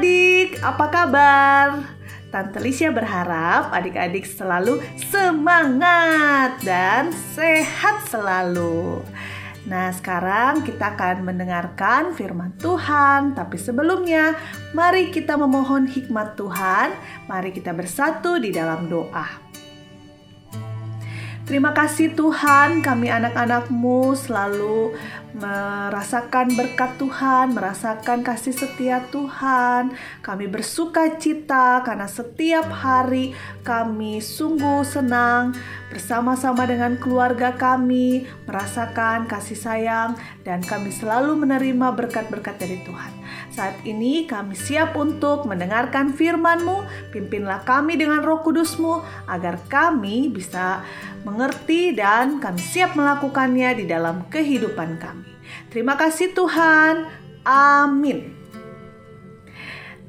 adik-adik, apa kabar? Tante Lisha berharap adik-adik selalu semangat dan sehat selalu. Nah, sekarang kita akan mendengarkan firman Tuhan, tapi sebelumnya mari kita memohon hikmat Tuhan. Mari kita bersatu di dalam doa. Terima kasih Tuhan, kami anak-anakmu selalu merasakan berkat Tuhan, merasakan kasih setia Tuhan. Kami bersuka cita karena setiap hari kami sungguh senang bersama-sama dengan keluarga kami, merasakan kasih sayang, dan kami selalu menerima berkat-berkat dari Tuhan. Saat ini kami siap untuk mendengarkan firman-Mu, pimpinlah kami dengan roh kudus-Mu, agar kami bisa mengerti dan kami siap melakukannya di dalam kehidupan kami. Terima kasih Tuhan. Amin.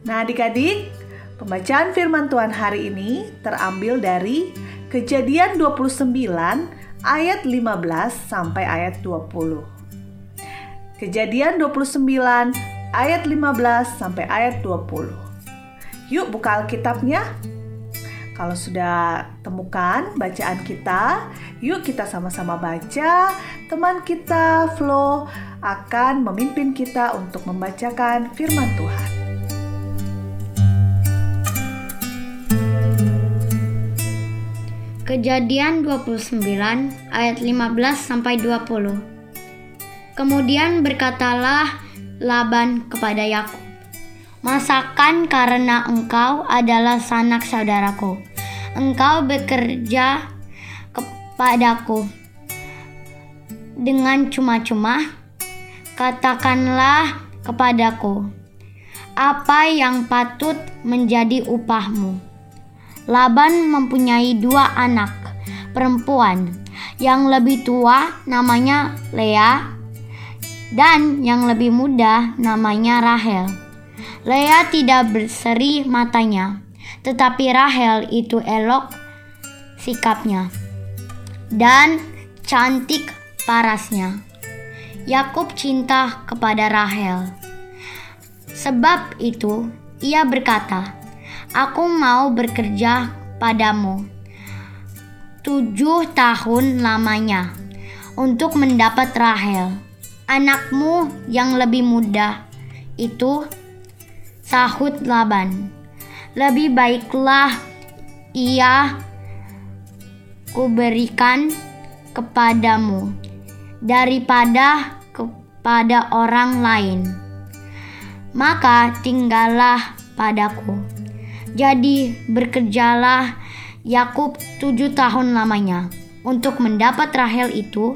Nah adik-adik, pembacaan firman Tuhan hari ini terambil dari Kejadian 29 ayat 15 sampai ayat 20. Kejadian 29 ayat 15 sampai ayat 20. Yuk buka Alkitabnya. Kalau sudah temukan bacaan kita, yuk kita sama-sama baca. Teman kita Flo akan memimpin kita untuk membacakan firman Tuhan. Kejadian 29 ayat 15 sampai 20. Kemudian berkatalah Laban kepada Yakub, "Masakan karena engkau adalah sanak saudaraku. Engkau bekerja kepadaku dengan cuma-cuma. Katakanlah kepadaku, apa yang patut menjadi upahmu?" Laban mempunyai dua anak perempuan. Yang lebih tua namanya Lea dan yang lebih muda namanya Rahel. Lea tidak berseri matanya, tetapi Rahel itu elok sikapnya dan cantik parasnya. Yakub cinta kepada Rahel. Sebab itu ia berkata, Aku mau bekerja padamu tujuh tahun lamanya untuk mendapat Rahel, anakmu yang lebih muda. Itu sahut Laban. Lebih baiklah ia kuberikan kepadamu daripada kepada orang lain. Maka tinggallah padaku. Jadi bekerjalah Yakub tujuh tahun lamanya untuk mendapat Rahel itu,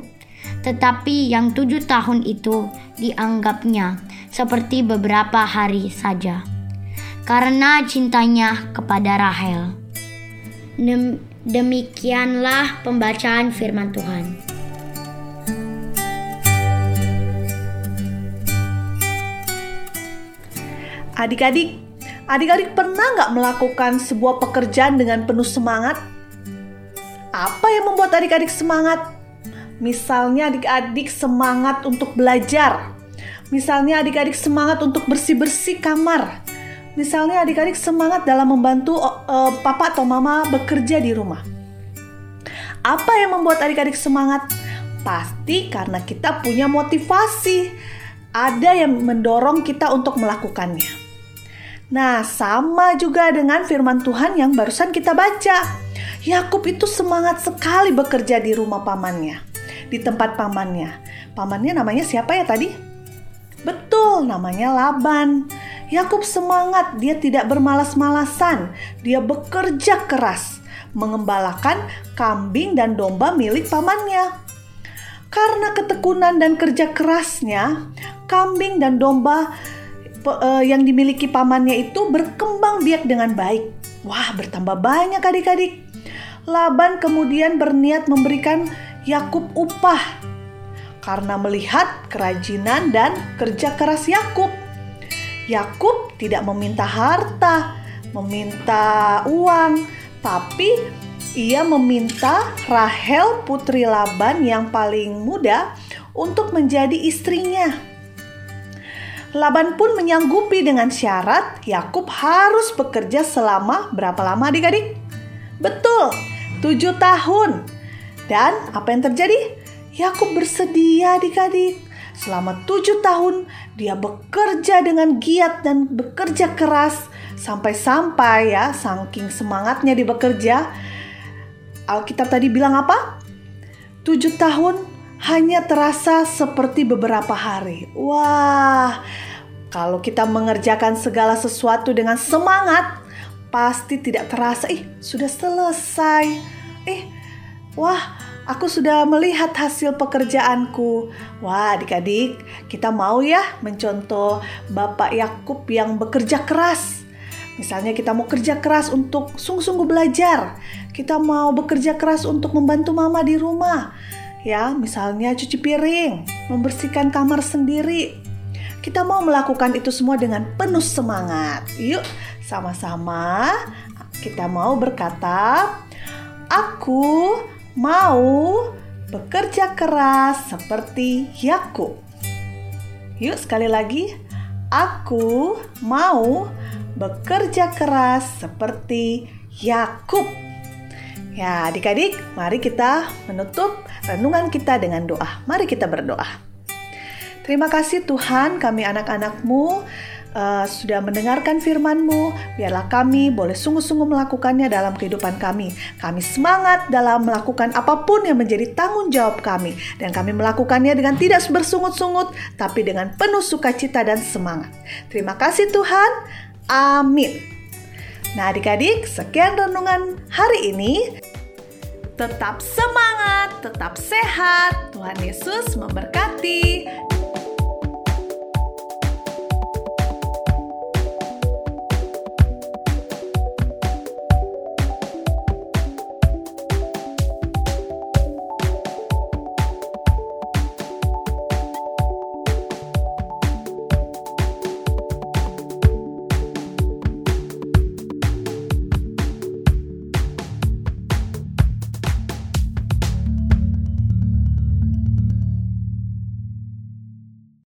tetapi yang tujuh tahun itu dianggapnya seperti beberapa hari saja, karena cintanya kepada Rahel. Demikianlah pembacaan firman Tuhan. Adik-adik, Adik-adik pernah nggak melakukan sebuah pekerjaan dengan penuh semangat? Apa yang membuat adik-adik semangat? Misalnya adik-adik semangat untuk belajar. Misalnya adik-adik semangat untuk bersih-bersih kamar. Misalnya adik-adik semangat dalam membantu uh, papa atau mama bekerja di rumah. Apa yang membuat adik-adik semangat? Pasti karena kita punya motivasi. Ada yang mendorong kita untuk melakukannya. Nah, sama juga dengan firman Tuhan yang barusan kita baca. Yakub itu semangat sekali bekerja di rumah pamannya, di tempat pamannya. Pamannya namanya siapa ya tadi? Betul, namanya Laban. Yakub semangat, dia tidak bermalas-malasan, dia bekerja keras mengembalakan kambing dan domba milik pamannya. Karena ketekunan dan kerja kerasnya, kambing dan domba uh, yang dimiliki pamannya itu berkembang biak dengan baik. Wah, bertambah banyak adik-adik. Laban kemudian berniat memberikan Yakub upah karena melihat kerajinan dan kerja keras Yakub. Yakub tidak meminta harta, meminta uang, tapi ia meminta Rahel putri Laban yang paling muda untuk menjadi istrinya. Laban pun menyanggupi dengan syarat Yakub harus bekerja selama berapa lama adik-adik? Betul, tujuh tahun. Dan apa yang terjadi? Yakub bersedia adik-adik. Selama tujuh tahun dia bekerja dengan giat dan bekerja keras sampai-sampai ya saking semangatnya di bekerja. Alkitab tadi bilang apa? Tujuh tahun hanya terasa seperti beberapa hari. Wah, kalau kita mengerjakan segala sesuatu dengan semangat, pasti tidak terasa, ih, sudah selesai. Eh, wah, aku sudah melihat hasil pekerjaanku. Wah, adik-adik, kita mau ya mencontoh Bapak Yakub yang bekerja keras. Misalnya kita mau kerja keras untuk sungguh-sungguh belajar. Kita mau bekerja keras untuk membantu mama di rumah ya, misalnya cuci piring, membersihkan kamar sendiri. Kita mau melakukan itu semua dengan penuh semangat. Yuk, sama-sama kita mau berkata, "Aku mau bekerja keras seperti Yakub." Yuk, sekali lagi, aku mau bekerja keras seperti Yakub. Ya, adik-adik, mari kita menutup renungan kita dengan doa. Mari kita berdoa. Terima kasih Tuhan, kami anak-anakmu uh, sudah mendengarkan firman-Mu. Biarlah kami boleh sungguh-sungguh melakukannya dalam kehidupan kami. Kami semangat dalam melakukan apa pun yang menjadi tanggung jawab kami. Dan kami melakukannya dengan tidak bersungut-sungut, tapi dengan penuh sukacita dan semangat. Terima kasih Tuhan. Amin. Nah adik-adik, sekian renungan hari ini. Tetap semangat, tetap sehat. Tuhan Yesus memberkati.